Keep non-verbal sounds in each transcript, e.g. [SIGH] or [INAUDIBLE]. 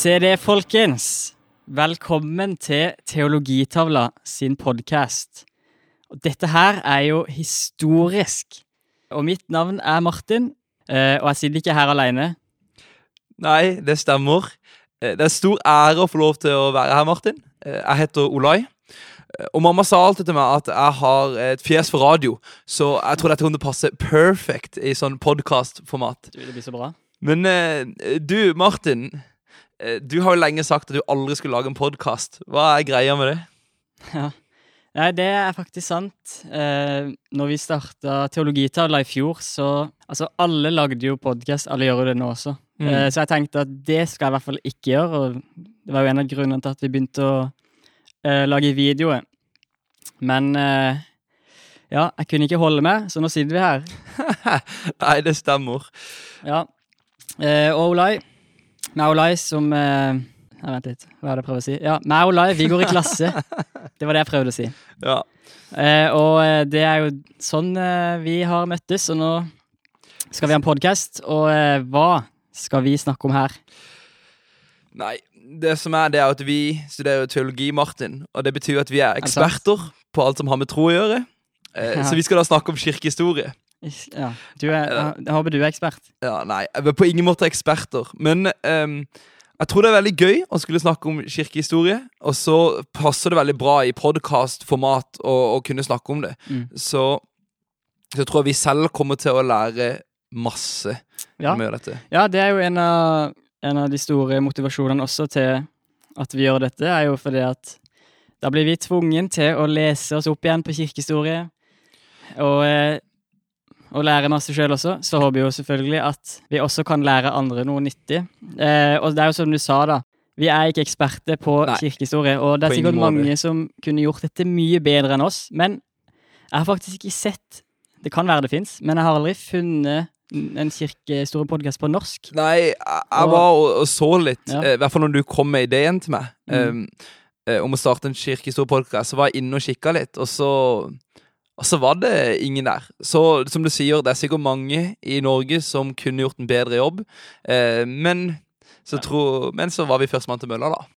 Se det, folkens! Velkommen til Teologitavla sin podkast. Dette her er jo historisk. Og mitt navn er Martin, eh, og jeg sitter ikke her alene. Nei, det stemmer. Eh, Det er stor ære å få lov til å være her, Martin. Eh, Jeg heter Olai. Og mamma sa alltid til meg at jeg har et fjes for radio, så jeg tror dette kommer til å passe perfect i sånn podkastformat. Det blir så bra. Men du, Martin. Eh, Du har jo lenge sagt at du aldri skulle lage en podkast. Hva er greia med det? Ja. Nei, det er faktisk sant. Eh, når vi starta Teologitavla i fjor, så Altså, alle lagde jo podkast, alle gjør jo det nå også. Mm. Eh, så jeg tenkte at det skal jeg i hvert fall ikke gjøre, og det var jo en av grunnene til at vi begynte å eh, lage videoer. Men eh, ja, jeg kunne ikke holde med, så nå sitter vi her. [LAUGHS] Nei, det stemmer. Ja. Eh, og Olai Og som eh, Nei, Vent litt, hva er det jeg prøver å si? Ja, og vi går i klasse. [LAUGHS] Det var det jeg prøvde å si. Ja. Eh, og eh, det er jo sånn eh, vi har møttes, og nå skal vi ha en podkast. Og eh, hva skal vi snakke om her? Nei, det som er, det er at vi studerer teologi, Martin. Og det betyr at vi er eksperter på alt som har med tro å gjøre. Eh. [LAUGHS] Så vi skal da snakke om kirkehistorie. Ja, du er, jeg, jeg håper du er ekspert. Ja, nei, jeg er på ingen måte eksperter. Men um, jeg tror det er veldig gøy å skulle snakke om kirkehistorie. Og så passer det veldig bra i podkastformat å, å kunne snakke om det. Mm. Så, så jeg tror vi selv kommer til å lære masse Ja. gjør dette. Ja, det er jo en av, en av de store motivasjonene også til at vi gjør dette, er jo fordi at da blir vi tvungen til å lese oss opp igjen på kirkehistorie. Og, eh, og lære masse sjøl også. Så håper vi jo selvfølgelig at vi også kan lære andre noe nyttig. Eh, og det er jo som du sa, da. Vi er ikke eksperter på Nei. kirkehistorie, og det er sikkert mange som kunne gjort dette mye bedre enn oss. Men jeg har faktisk ikke sett Det kan være det fins, men jeg har aldri funnet en kirkehistoriepodkast på norsk. Nei, jeg, var og, og så litt, Ja. eh, i hvert fall når du kom med ideen til meg, Mm. eh, om å starte en kirkehistoriepodkast, så var jeg inne og kikka litt, og så og så var det ingen der. Så som du sier, det er sikkert mange i Norge som kunne gjort en bedre jobb. Eh, men, så tro, men så var vi førstemann til mølla, da.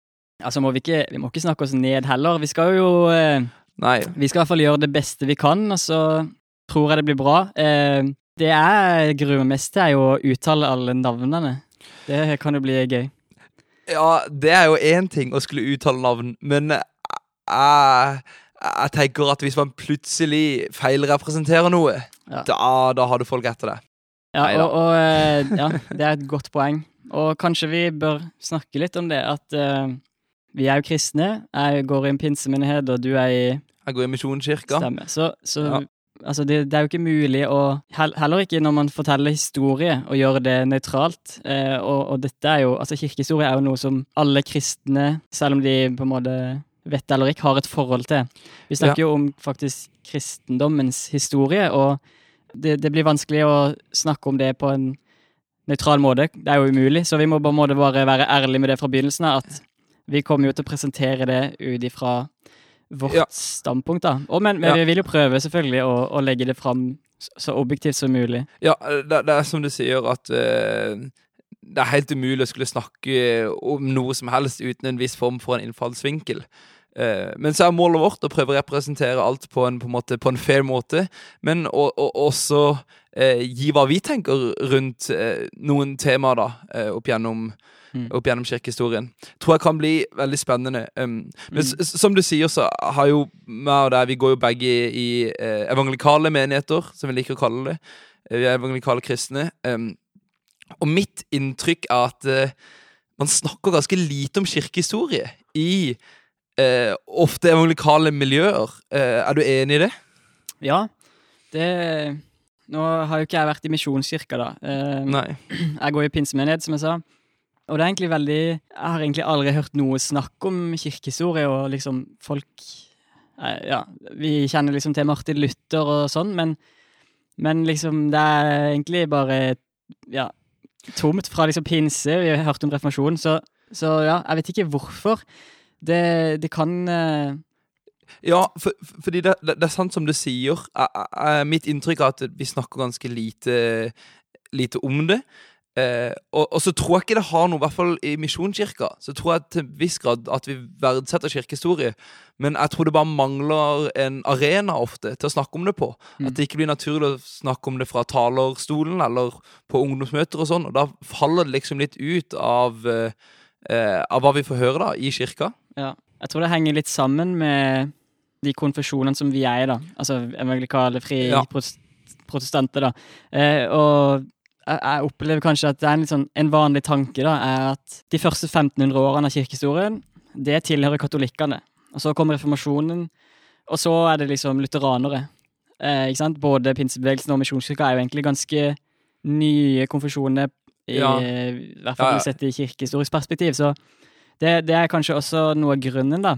Altså må vi, ikke, vi må ikke snakke oss ned heller. Vi skal jo eh, Nei. Vi skal i hvert fall gjøre det beste vi kan, og så tror jeg det blir bra. Eh, det jeg gruer meg mest til, er jo å uttale alle navnene. Det kan jo bli gøy. Ja, det er jo én ting å skulle uttale navn, men jeg, jeg tenker at hvis man plutselig feilrepresenterer noe, Ja. da, da du folk etter det. Ja, og, og eh, ja, det er et godt poeng. Og kanskje vi bør snakke litt om det, at uh, vi er jo kristne. Jeg går i en pinsemenighet, og du er i Jeg går i Misjonskirka. stemme. Så, så Ja. altså, det, det er jo ikke mulig å Heller ikke når man forteller historie, å gjøre det nøytralt. Uh, og, og dette er jo Altså, kirkehistorie er jo noe som alle kristne, selv om de på en måte vet eller ikke, har et forhold til. Vi snakker jo om faktisk kristendommens historie, og det, det blir vanskelig å snakke om det på en nøytral måte. Det er jo umulig, så vi må på en måte bare være ærlige med det fra begynnelsen av. At vi kommer jo til å presentere det ut ifra vårt Ja. standpunkt, da. Og, men, men Ja. vi vil jo prøve selvfølgelig å, å legge det fram så, så objektivt som mulig. Ja, det, det er som du sier, at eh, det er helt umulig å skulle snakke om noe som helst uten en viss form for en innfallsvinkel. Eh, men så er målet vårt å prøve å representere alt på en, på en, måte, på en fair måte, men å, å, også eh, gi hva vi tenker rundt eh, noen temaer da, eh, opp gjennom Mm. opp gjennom kirkehistorien. Tror jeg kan bli veldig spennende. Um, men Mm. som du sier, så har jo meg og deg Vi går jo begge i eh, evangelikale menigheter, som vi liker å kalle det. Eh, Vi er evangelikale kristne. Um, og mitt inntrykk er at uh, man snakker ganske lite om kirkehistorie i uh, ofte evangelikale miljøer. Uh, er du enig i det? Ja, det Nå har jo ikke jeg vært i Misjonskirka, da. Nei. Jeg går i pinsemenighet, som jeg sa. Og det er egentlig veldig Jeg har egentlig aldri hørt noe snakk om kirkehistorie, og liksom folk Ja, vi kjenner liksom til Martin Luther og sånn, men, men liksom det er egentlig bare Ja, tomt fra liksom pinse. Vi har hørt om reformasjonen, så, så ja, jeg vet ikke hvorfor. Det, det kan uh... Ja, for, for- fordi det, det, det er sant som du sier. Jeg- jeg- Mitt inntrykk er at vi snakker ganske lite, lite om det. Eh, og, og, så tror jeg ikke det har noe, i hvert fall i Misjonskirka, så tror jeg til en viss grad at vi verdsetter kirkehistorie. Men jeg tror det bare mangler en arena ofte til å snakke om det på. Mm. At det ikke blir naturlig å snakke om det fra talerstolen eller på ungdomsmøter og sånn. Og da faller det liksom litt ut av, eh, av hva vi får høre da, i kirka. Ja, jeg tror det henger litt sammen med de konfesjonene som vi er i, da. Altså evangelikale, fri ja. protestanter, da. Eh, og jeg opplever kanskje at det er en, sånn, en vanlig tanke da, er at de første 1500 årene av kirkehistorien det tilhører katolikkene. Og Så kommer reformasjonen, og så er det liksom lutheranere. Eh, ikke sant? Både pinsebevegelsen og misjonskirka er jo egentlig ganske nye konfesjoner, i, ja. i hvert fall ja, ja. sett i kirkehistorisk perspektiv. Så det, det, er kanskje også noe av grunnen, da.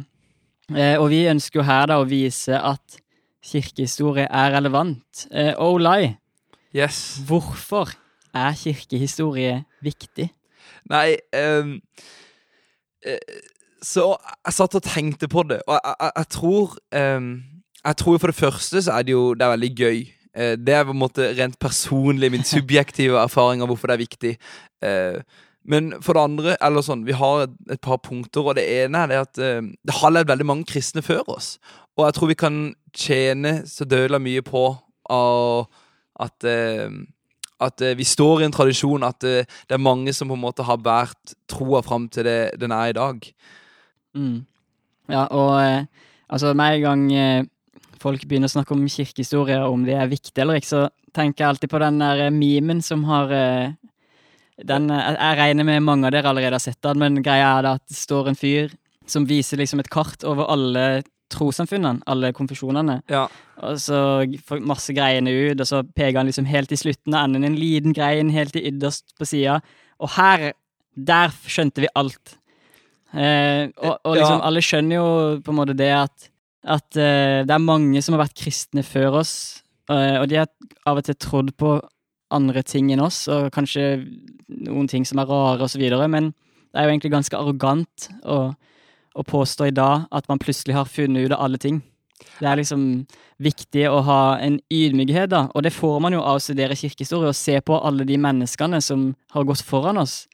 Eh, og vi ønsker jo her da å vise at kirkehistorie er relevant. Eh, oh lie! Yes. Hvorfor er kirkehistorie viktig? Nei um, Så jeg satt og tenkte på det, og jeg, jeg, jeg tror um, Jeg tror for det første så er det jo det er veldig gøy. Uh, det er på en måte rent personlig min subjektive erfaring av hvorfor det er viktig. Uh, men for det andre, eller sånn, vi har et, par punkter, og det ene er at uh, det har levd veldig mange kristne før oss. Og jeg tror vi kan tjene så døla mye på av at at uh, vi står i en tradisjon at uh, det er mange som på en måte har båret troa fram til det den er i dag. Mm. Ja, og uh, altså med en gang folk begynner å snakke om kirkehistorie, om det er viktig eller ikke, så tenker jeg alltid på den der memen som har den, Jeg regner med mange av dere allerede har sett den, men greia er da at det står en fyr som viser liksom et kart over alle trossamfunnene, alle konfesjonene. Ja. Og så får masse greiene ut, og så peker han liksom helt i slutten av enden en liten grein helt i ytterst på sida. Og her, der skjønte vi alt. Eh, og, og, liksom ja. alle skjønner jo på en måte det at, at eh, det er mange som har vært kristne før oss, eh, og de har av og til trodd på andre ting enn oss, og kanskje noen ting som er rare, og så videre, men det er jo egentlig ganske arrogant. og å påstå i dag at man plutselig har funnet ut av alle ting. Det er liksom viktig å ha en ydmykhet, da, og det får man jo av å studere kirkehistorie og se på alle de menneskene som har gått foran oss.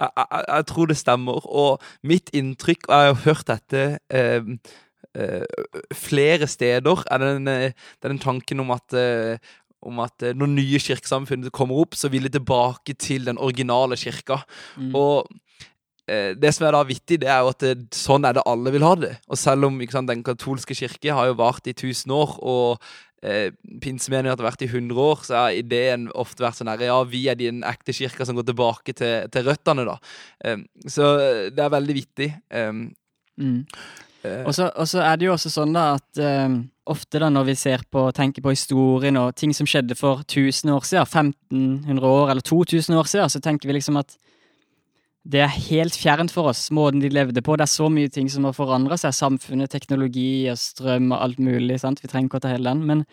Jeg, jeg, jeg tror det stemmer, og mitt inntrykk, og jeg har hørt dette eh, eh, flere steder, er den, eh, den tanken om at eh, om at eh, når nye kirkesamfunn kommer opp, så vil de tilbake til den originale kirka. Mm. Og det som er da vittig, det er jo at det, sånn er det alle vil ha det. Og selv om sant, den katolske kirke har jo vart i 1000 år, og eh, pinsemenigheten har vært i 100 år, så har ideen ofte vært sånn her Ja, vi er den ekte kirka som går tilbake til, til røttene, da. Um, så det er veldig vittig. Um, mm. uh, og så er det jo også sånn da at um, ofte da når vi ser på, tenker på historien og ting som skjedde for 1000 år siden, 1500 år eller 2000 år siden, så tenker vi liksom at det er helt fjernt for oss, måten de levde på. Det er så mye ting som har forandra seg. Samfunnet, teknologi og strøm og alt mulig. sant? Vi trenger ikke å ta hele den. Men,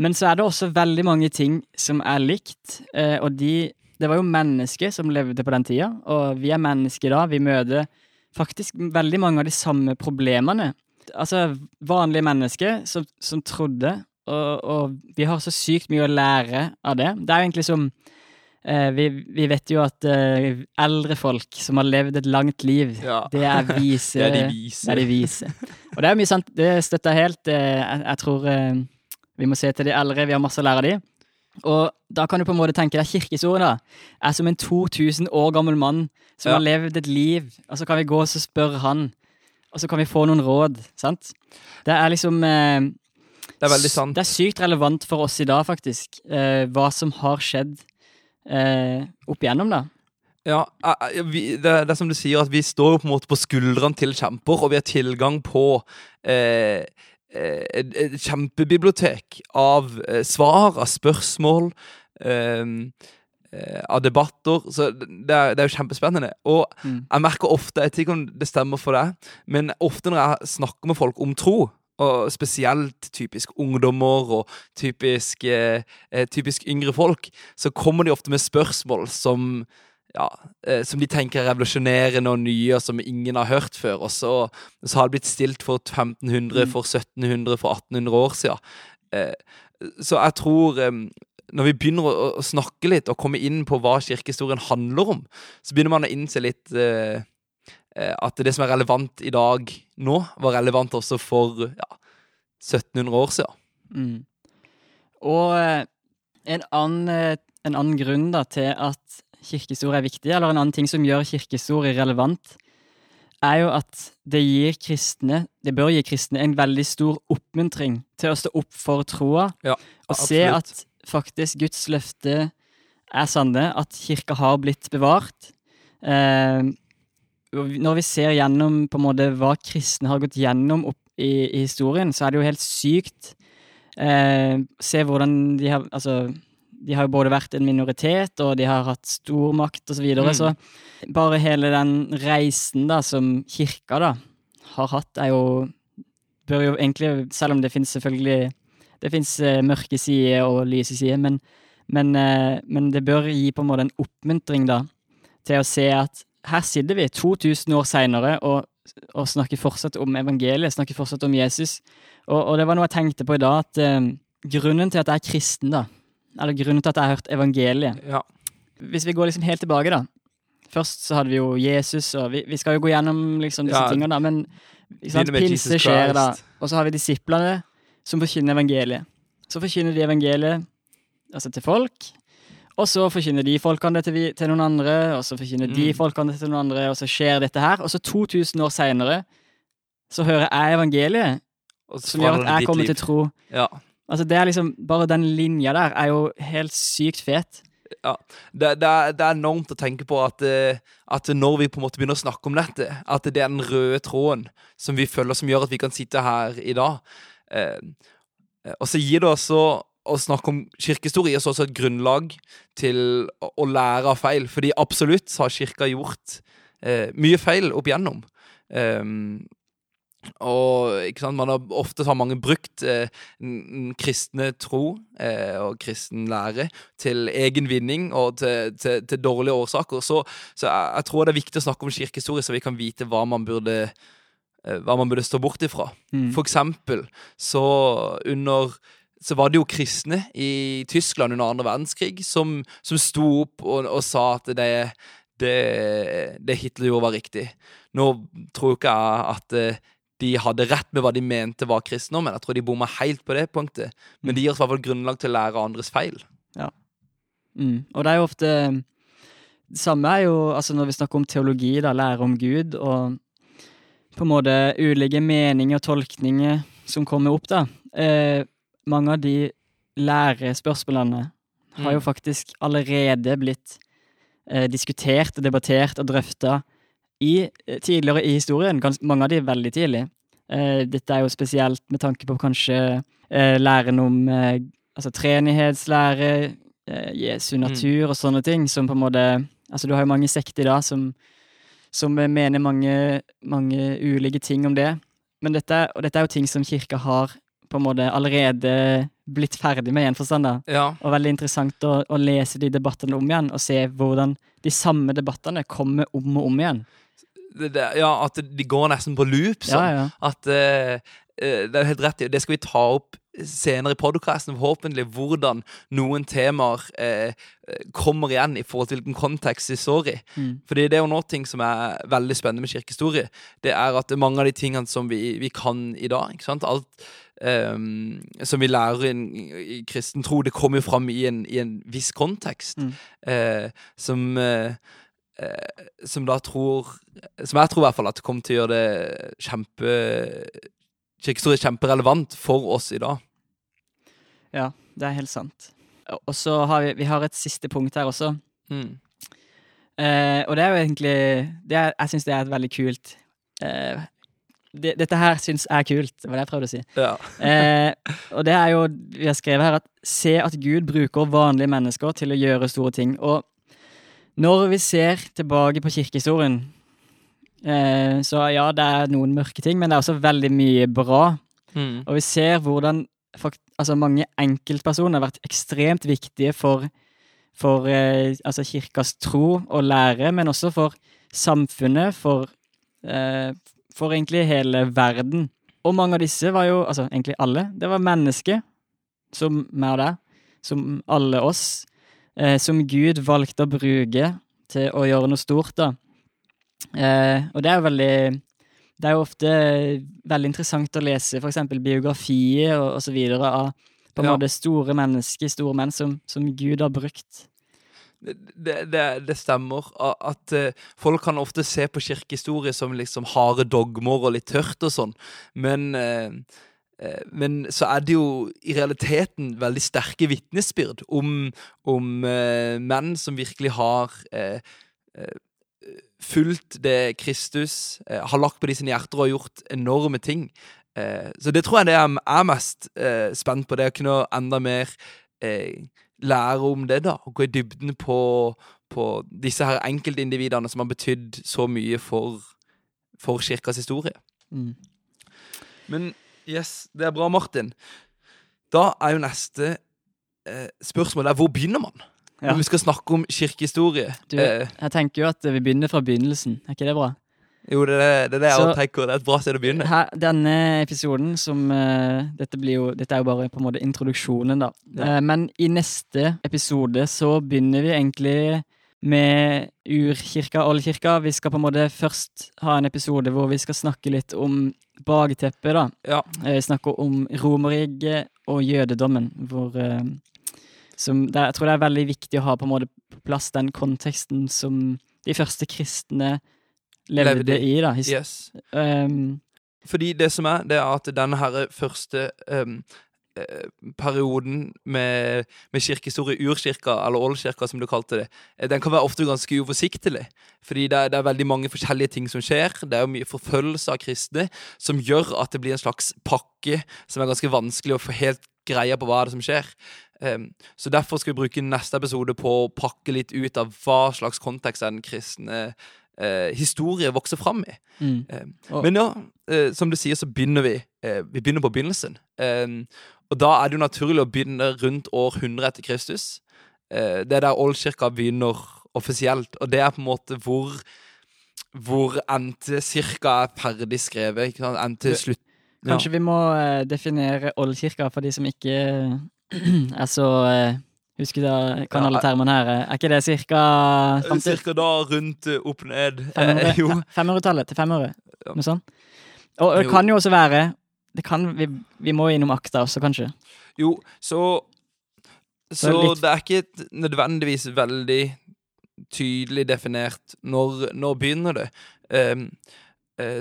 men, så er det også veldig mange ting som er likt. Eh, og de Det var jo mennesker som levde på den tida, og vi er mennesker da. Vi møter faktisk veldig mange av de samme problemene. Altså vanlige mennesker som, som trodde, og, og vi har så sykt mye å lære av det. Det er jo egentlig som vi, vi, vet jo at uh, eldre folk som har levd et langt liv, ja. det er vise. [LAUGHS] det er de vise. Det er de vise. Og det er mye sant, det støtter jeg helt. Uh, jeg, jeg, tror vi må se til de eldre, vi har masse å lære av de. Og da kan du på en måte tenke deg kirkehistorien da, er som en 2000 år gammel mann som ja. har levd et liv, og så kan vi gå og spørre han, og så kan vi få noen råd, sant? Det er liksom Det er. Det er sykt relevant for oss i dag, faktisk, hva som har skjedd eh, opp igjennom, da. Ja, vi, det, det, er som du sier, at vi står på en måte på skuldrene til kjemper, og vi har tilgang på eh, eh et, et, kjempebibliotek av eh, svar, av spørsmål, eh, eh, av debatter. Så det er, det er jo kjempespennende. Og mm. jeg merker ofte, jeg vet ikke om det stemmer for deg, men ofte når jeg snakker med folk om tro, og spesielt typisk ungdommer og typisk, eh, eh, typisk yngre folk, så kommer de ofte med spørsmål som ja, eh, som de tenker er revolusjonerende og nye, og som ingen har hørt før. Og så, så har det blitt stilt for 1500, mm. for 1700, for 1800 år siden. Eh, så jeg tror eh, når vi begynner å, å snakke litt og komme inn på hva kirkehistorien handler om, så begynner man å innse litt eh, eh at det som er relevant i dag nå, var relevant også for ja, 1700 år siden. Mm. Og eh, en annen, eh, en annen grunn da, til at kirkehistorie er viktig, eller en annen ting som gjør kirkehistorie relevant, er jo at det gir kristne, det bør gi kristne en veldig stor oppmuntring til å stå opp for troa, Ja, og se at faktisk Guds løfte er sanne, at kirka har blitt bevart. Eh, når vi ser gjennom på en måte hva kristne har gått gjennom opp i, i historien, så er det jo helt sykt. Eh, se hvordan de har Altså, de har jo både vært en minoritet, og de har hatt stor makt, og så videre. Mm. Så bare hele den reisen da, som kirka da har hatt, er jo Bør jo egentlig, selv om det finnes selvfølgelig Det finnes eh, mørke sider og lyse sider, men, men, eh, men det bør gi på en måte en oppmuntring da, til å se at her sitter vi 2000 år seinere og, og snakker fortsatt om evangeliet, snakker fortsatt om Jesus. Og, og det var noe jeg tenkte på i dag, at eh, grunnen til at jeg er kristen, da, eller grunnen til at jeg har hørt evangeliet Ja. Hvis vi går liksom helt tilbake, da. Først så hadde vi jo Jesus, og vi, vi skal jo gå gjennom liksom disse Ja. tingene, da, men sant, pinse skjer da. Og så har vi disiplene som forkynner evangeliet. Så forkynner de evangeliet altså til folk, og så forkynner de folkene det til, vi, til noen andre, og så forkynner de Mm. folkene det til noen andre, og så skjer dette her. Og så 2000 år seinere så hører jeg evangeliet, som gjør at jeg kommer liv. til tro. Ja. Altså det er liksom, Bare den linja der er jo helt sykt fet. det, det, er, det er enormt å tenke på at, eh, at når vi på en måte begynner å snakke om dette, at det er den røde tråden som vi følger, som gjør at vi kan sitte her i dag. Eh, eh, og så gir det også å snakke om kirkehistorie så også et grunnlag til å, lære av feil. Fordi absolutt har kirka gjort eh, mye feil opp igjennom. Um, og ikke sant, man har ofte har mange brukt eh, kristne tro eh, og kristen lære til egen vinning og til, til, til dårlige årsaker. Så, så jeg, jeg tror det er viktig å snakke om kirkehistorie, så vi kan vite hva man burde, eh, hva man burde stå bort ifra. Mm. For eksempel så under så var det jo kristne i Tyskland under andre verdenskrig som, som sto opp og, og sa at det, det, det Hitler gjorde, var riktig. Nå tror ikke jeg at eh, de hadde rett med hva de mente var kristendom, men jeg tror de bomma helt på det punktet. Men det gir oss i hvert fall grunnlag til å lære andres feil. Mm. Og det er jo ofte Det samme er jo altså når vi snakker om teologi, da, lære om Gud, og på en måte ulike meninger og tolkninger som kommer opp, da. Eh, mange av de lærespørsmålene har jo Mm. faktisk allerede blitt eh, diskutert og debattert og drøfta eh, tidligere i historien. Gans, mange av de veldig tidlig. Eh, dette er jo spesielt med tanke på kanskje eh, læren om eh, altså treenighetslære, eh, Jesu natur og sånne ting, som på en måte Altså, du har jo mange sekter da som, som eh, mener mange, mange ulike ting om det. Men dette, og dette er jo ting som kirka har på en måte allerede blitt ferdig med, i en forstand. da. Ja, Og veldig interessant å, å lese de debattene om igjen, og se hvordan de samme debattene kommer om og om igjen. det, det, ja at de går nesten på loop. Sånn. ja. ja. At eh, Det er helt rett i. Det skal vi ta opp senere i podkasten, forhåpentlig. Hvordan noen temaer eh, kommer igjen i forhold til hvilken kontekst de står i. Mm. Fordi det er jo noe ting som er veldig spennende med kirkehistorie. Det er at mange av de tingene som vi, vi kan i dag ikke sant? Alt ehm, som vi lærer i, i kristen tro, det kommer jo fram i en, i en viss kontekst. Mm. uh, som uh, uh, Som da tror Som jeg tror i hvert fall at det kommer til å gjøre det kjempe Kirkehistorie kjemperelevant for oss i dag. ja, det er helt sant. Og så har vi, vi har et siste punkt her også. Mm. Eh, og det er jo egentlig det er, Jeg syns det er et veldig kult eh, det, Dette her syns er kult, det var det jeg prøvde å si. Ja. [LAUGHS] Eh, og det er jo Vi har skrevet her at se at Gud bruker vanlige mennesker til å gjøre store ting. Og når vi ser tilbake på kirkehistorien, eh, så ja, det er noen mørke ting, men det er også veldig mye bra. Mm. Og vi ser hvordan fakt altså mange enkeltpersoner har vært ekstremt viktige for, for eh, altså kirkas tro og lære, men også for samfunnet, for, eh, for egentlig hele verden. Og mange av disse var jo, altså egentlig alle, det var mennesker, som meg og deg, som alle oss, eh, som Gud valgte å bruke til å gjøre noe stort, da. Eh, og det er jo veldig Det er jo ofte veldig interessant å lese eksempel biografier og, og så videre av på en Ja. måte store mennesker, store menn, som, som Gud har brukt. Det, det, det, stemmer at eh, folk kan ofte se på kirkehistorie som liksom harde dogmer og litt tørt og sånn, men eh, eh, men så er det jo i realiteten veldig sterke vitnesbyrd om, om menn som virkelig har fulgt det Kristus har lagt på de sine hjerter og gjort enorme ting. Så det tror jeg det jeg er mest spent på, det å kunne enda mer lære om det, da. Gå i dybden på, på disse her enkeltindividene som har betydd så mye for, for kirkas historie. Mm. Men yes, det er bra, Martin. Da er jo neste eh, spørsmål er, hvor begynner man? Ja. Når vi skal snakke om kirkehistorie. Du, eh, jeg tenker jo at vi begynner fra begynnelsen. Er ikke det bra? Jo, det er det, det, er Så- tenker. Det er et bra sted å begynne. Her, denne episoden som uh, dette, blir jo, dette er jo bare på en måte introduksjonen, da. Ja. Uh, men i neste episode så begynner vi egentlig med urkirka, oldkirka. Vi skal på en måte først ha en episode hvor vi skal snakke litt om bakteppet, da. Ja. Uh, snakke om Romerriket og jødedommen, hvor som det, er- Jeg tror det er veldig viktig å ha på en måte på plass den konteksten som de første kristne levde, Levde i. da. Yes. um, Fordi det som er, det er at denne her første em, eh, perioden med, med kirkehistorie, urkirka, eller ålkirka som du kalte det, eh, den kan være ofte ganske uforsiktig. Fordi det er, det er veldig mange forskjellige ting som skjer. Det er jo mye forfølgelse av kristne som gjør at det blir en slags pakke som er ganske vanskelig å få helt greie på hva er det som skjer. Um, så derfor skal vi bruke neste episode på å pakke litt ut av hva slags kontekst er den kristne eh, historie vokser fram i. mm. Eh, men ja, eh, som du sier, så begynner vi eh, Vi begynner på begynnelsen. Em, og da er det jo naturlig å begynne rundt år 100 etter Kristus. Eh, det er der oldkirka begynner offisielt, og det er på en måte hvor hvor NT cirka er ferdig skrevet. Ikke sant? NT slutt... Kanskje vi må eh, definere oldkirka for de som ikke [CLEARS THROAT] er så Husker da, kan alle termene her. Er ikke det cirka Ja. Cirka da rundt opp ned. 500 Eh, jo. 500-tallet? Til 500? Noe sånt? Og det kan jo også være det kan, vi, vi må innom akta også, kanskje. Jo, så Så litt- det er ikke nødvendigvis veldig tydelig definert når, når begynner det. Um,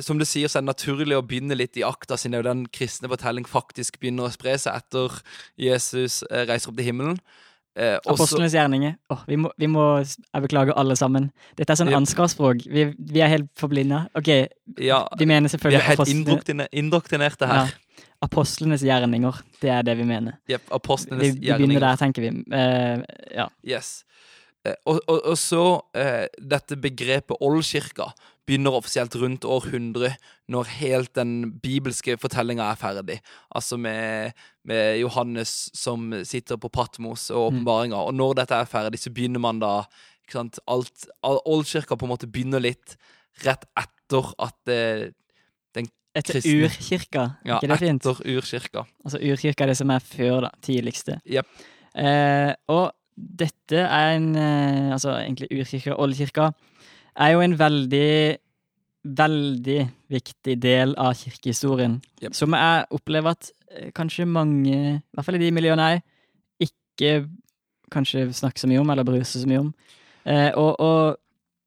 som det sier, så er det naturlig å begynne litt i akta, siden det er jo den kristne fortelling faktisk begynner å spre seg etter Jesus eh, reiser opp til himmelen. Eh, Apostlenes gjerninger. Oh, vi, må, vi må Jeg beklager alle sammen. Dette er sånn ansvarsspråk. Vi, vi er helt forblinda. OK, ja, vi mener vi er helt apostlene- indoktrinerte her. Ja. Apostlenes gjerninger. Det er det vi mener. Vi, apostlenes vi begynner gjerninger. der, tenker vi. Eh, ja. Yes. Eh, og, og, og så eh, dette begrepet oldkirka begynner offisielt rundt år 100, når helt den bibelske fortellinga er ferdig. Altså med, med Johannes som sitter på Patmos og Mm. åpenbaringa. Og når dette er ferdig, så begynner man da ikke sant, alt, all, Oldkirka på en måte begynner litt rett etter at eh, Etter Kristne. urkirka. Ja, ikke det fint? Ja, etter urkirka. Altså urkirka er det som er før, da. Tidligste. Yep. Eh, og dette er en eh, Altså egentlig urkirka, oldkirka, er jo en veldig Veldig viktig del av kirkehistorien. Yep. Som jeg opplever at eh, kanskje mange, i hvert fall i de miljøene jeg, ikke kanskje snakker så mye om, eller bryr seg så mye om. Eh, og, og,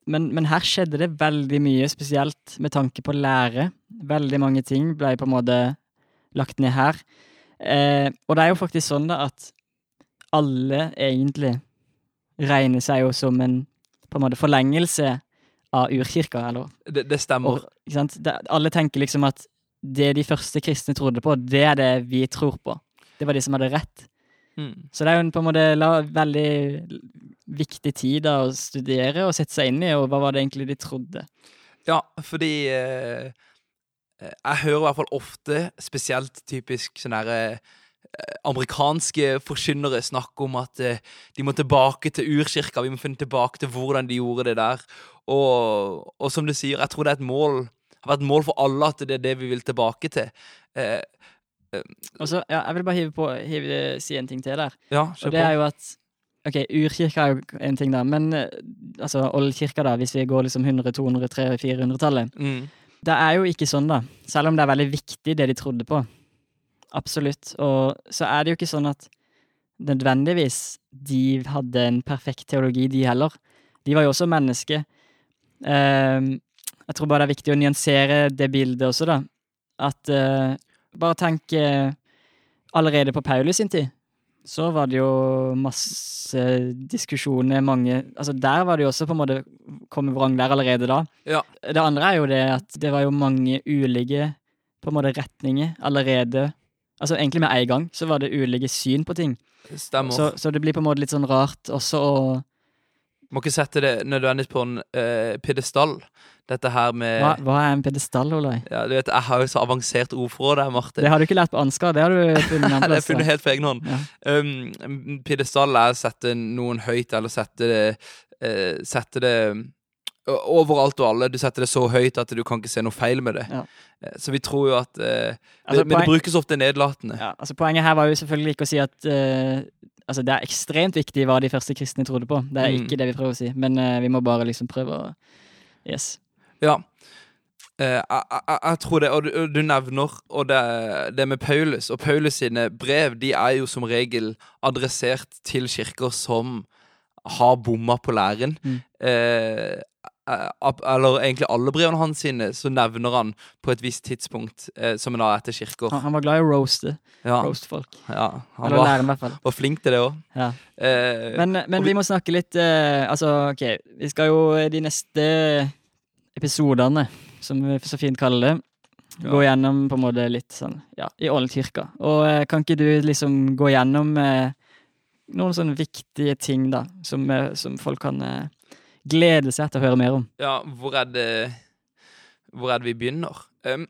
men, men her skjedde det veldig mye, spesielt med tanke på lære. Veldig mange ting ble på en måte lagt ned her. Eh, og det er jo faktisk sånn da at alle egentlig regner seg jo som en på en måte forlengelse av urkirka, eller Det, det stemmer. og? Det, alle tenker liksom at det de første kristne trodde på, det er det vi tror på. Det var de som hadde rett. Mm. Så det er jo en på en måte la, veldig viktig tid da å studere og sette seg inn i, og hva var det egentlig de trodde. Ja, fordi eh, eh, Jeg hører i hvert fall ofte, spesielt typisk sånn her, eh, amerikanske forkynnere snakke om at eh, de må tilbake til urkirka, vi må finne tilbake til hvordan de gjorde det der. Og, og som du sier, jeg tror det er et mål har vært et mål for alle at det er det vi vil tilbake til. Eh, Og så, ja, Jeg vil bare hive på, hive, si en ting til der. Ja, Og det det er jo at Ok, urkirka er jo en ting, da, men eh, altså oldkirka, da, hvis vi går liksom 100-, 200-, 300-, 400-tallet Mm. Det er jo ikke sånn, da. Selv om det er veldig viktig, det de trodde på. Absolutt. Og så er det jo ikke sånn at nødvendigvis de hadde en perfekt teologi, de heller. De var jo også mennesker. Ehm, jeg tror bare det er viktig å nyansere det bildet også, da. At eh, Bare tenk eh, allerede på Paulus sin tid. Så var det jo masse diskusjoner, mange Altså der var det jo også på en måte kommet vrang der allerede da. Ja. Det andre er jo det at det var jo mange ulike på en måte retninger allerede. Altså egentlig med en gang så var det ulike syn på ting. Stemmer. Så, så det blir på en måte litt sånn rart også å Må ikke sette det nødvendigvis på en uh, pidestall. Dette her med hva, hva er en pedestall, Olai? ja, du vet, Jeg har jo så avansert ordforråd der, Martin. Det har du ikke lært på Ansgar, det har du [LAUGHS] funnet en det har jeg funnet helt på egen hånd. Ja. Um, Pidestall er å sette noen høyt, eller sette det uh, Sette det overalt og alle. Du setter det så høyt at du kan ikke se noe feil med det. Ja. Eh, Så vi tror jo at eh, Altså, det, Men det brukes ofte nedlatende. Ja, altså Poenget her var jo selvfølgelig ikke å si at eh, Altså Det er ekstremt viktig hva de første kristne trodde på. Det er Mm. ikke det vi prøver å si. Men eh, vi må bare liksom prøve å Yes. Ja. Eh, jeg, tror det, og du, du nevner og det, det med Paulus. Og Paulus sine brev de er jo som regel adressert til kirker som har bomma på læren. Mm. Eh, eller egentlig alle brevene hans sine, så nevner han på et visst tidspunkt, eh, som en har etter kirker. Han, han var glad i å roaste. Ja, Roast folk. ja, han Eller var, lære, i hvert fall. var flink til det òg. Ja. Eh, Men, men vi- vi må snakke litt eh, Altså, OK. Vi skal jo eh, de neste episodene, som vi så fint kaller det, Ja. gå gjennom på en måte litt sånn Ja, i ålekirka. Og eh, kan ikke du liksom gå gjennom eh, noen sånne viktige ting, da, som, eh, som folk kan eh, glede seg til å høre mer om? Ja, hvor er det Hvor er det vi begynner? Um,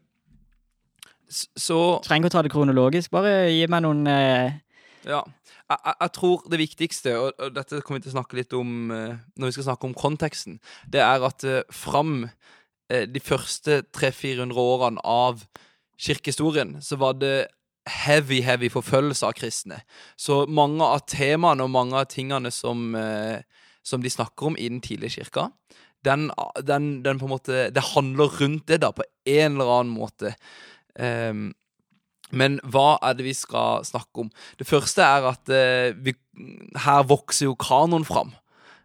så Trenger ikke å ta det kronologisk, bare gi meg noen eh, Ja. Jeg, jeg, jeg tror det viktigste, og, og dette kommer vi til å snakke litt om uh, når vi skal snakke om konteksten, det er at uh, fram uh, de første 300-400 årene av kirkehistorien, så var det heavy, heavy forfølgelse av kristne. Så mange av temaene og mange av tingene som, eh, som de snakker om i den tidlige kirka, den, den, den på en måte Det handler rundt det, da, på en eller annen måte. Um, men hva er det vi skal snakke om? Det første er at uh, vi, her vokser jo kanoen fram.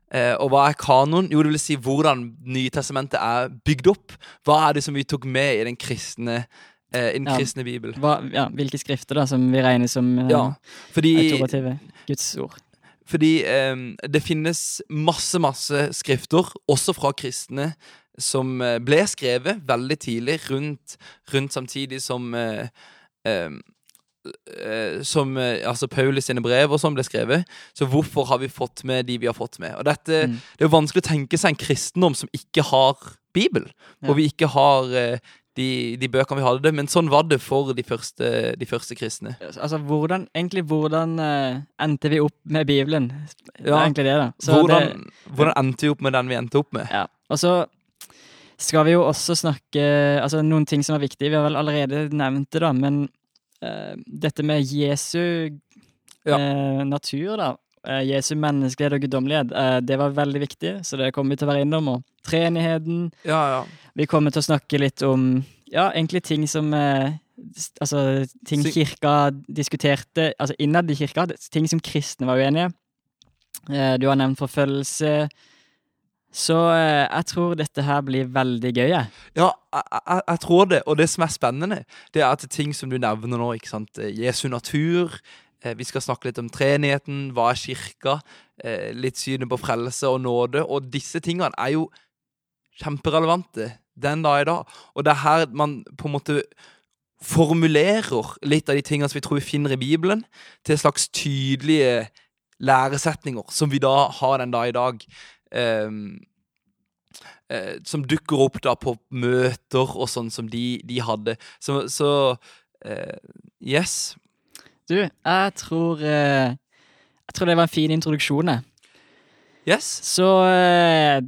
Uh, og hva er kanoen? Jo, det vil si hvordan Nytestamentet er bygd opp. Hva er det som vi tok med i den kristne, eh, i den Ja. kristne bibel? hva, ja, Hvilke skrifter da som vi regner som eh, Ja, fordi, autorative Guds ord? Fordi eh, det finnes masse, masse skrifter, også fra kristne, som eh, ble skrevet veldig tidlig, rundt, rundt samtidig som eh, eh, eh, som eh, altså Paulus sine brev og sånn ble skrevet. Så hvorfor har vi fått med de vi har fått med? Og dette, Mm. Det er jo vanskelig å tenke seg en kristendom som ikke har Bibel, Ja. og vi ikke har eh, de, de bøkene vi hadde, men sånn var det for de første, de første kristne. Altså, hvordan, egentlig hvordan uh, endte vi opp med Bibelen? Det Ja. egentlig det, da. Så Hvordan, hvordan endte vi opp med den vi endte opp med? Ja. Og så skal vi jo også snakke Altså, noen ting som er viktige. Vi har vel allerede nevnt det, da, men uh, dette med Jesu Ja. uh, natur, da. Eh, Jesu menneskelighet og guddommelighet, eh, det var veldig viktig, så det kommer vi til å være innom. Og treenigheten. Ja, ja. Vi kommer til å snakke litt om ja, egentlig ting som eh, Altså ting kirka diskuterte Altså innad i kirka, ting som kristne var uenige. Du har nevnt forfølgelse. Så jeg tror dette her blir veldig gøy. Ja, jeg, jeg, jeg tror det. Og det som er spennende, det er at ting som du nevner nå, ikke sant. Jesu natur. Eh, vi skal snakke litt om treenigheten. Hva er kirka? Eh, litt synet på frelse og nåde. Og disse tingene er jo kjemperelevante den dag i dag. Og det er her man på en måte formulerer litt av de tingene som vi tror vi finner i Bibelen, til slags tydelige læresetninger, som vi da har den dag i dag. Ehm, eh, som dukker opp da på møter og sånn som de, de hadde. Så, så yes. Du, jeg tror eh, Jeg tror det var en fin introduksjon, jeg. Yes. Så eh,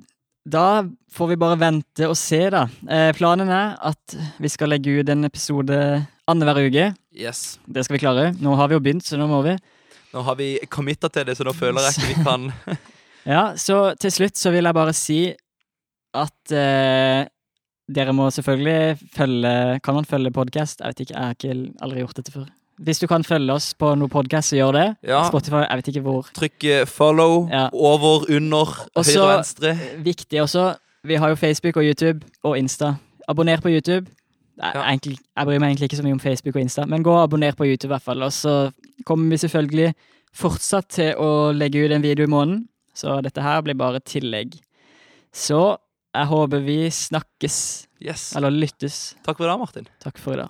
da får vi bare vente og se, da. Eh, planen er at vi skal legge ut en episode Annenhver uke. Yes. Det skal vi klare. Nå har vi jo begynt, så nå må vi. Nå har vi committa til det, så nå føler jeg ikke vi kan [LAUGHS] Ja, så til slutt så vil jeg bare si at dere må selvfølgelig følge Kan man følge podkast? Jeg vet ikke, jeg har ikke aldri gjort dette før. Hvis du kan følge oss på noen podkast, så gjør det. Ja. Spotify, jeg vet ikke hvor. Trykk eh, follow. Ja. Over, under, også, høyre venstre. Viktig også, vi har jo Facebook og YouTube og Insta. Abonner på YouTube. Nei, Ja. egentlig, jeg bryr meg egentlig ikke så mye om Facebook og Insta, men gå og abonner på YouTube i hvert fall. Og så kommer vi selvfølgelig fortsatt til å legge ut en video i måneden, så dette her blir bare tillegg. Så jeg håper vi snakkes, Yes. eller lyttes. Takk for det, Martin. Takk for i dag.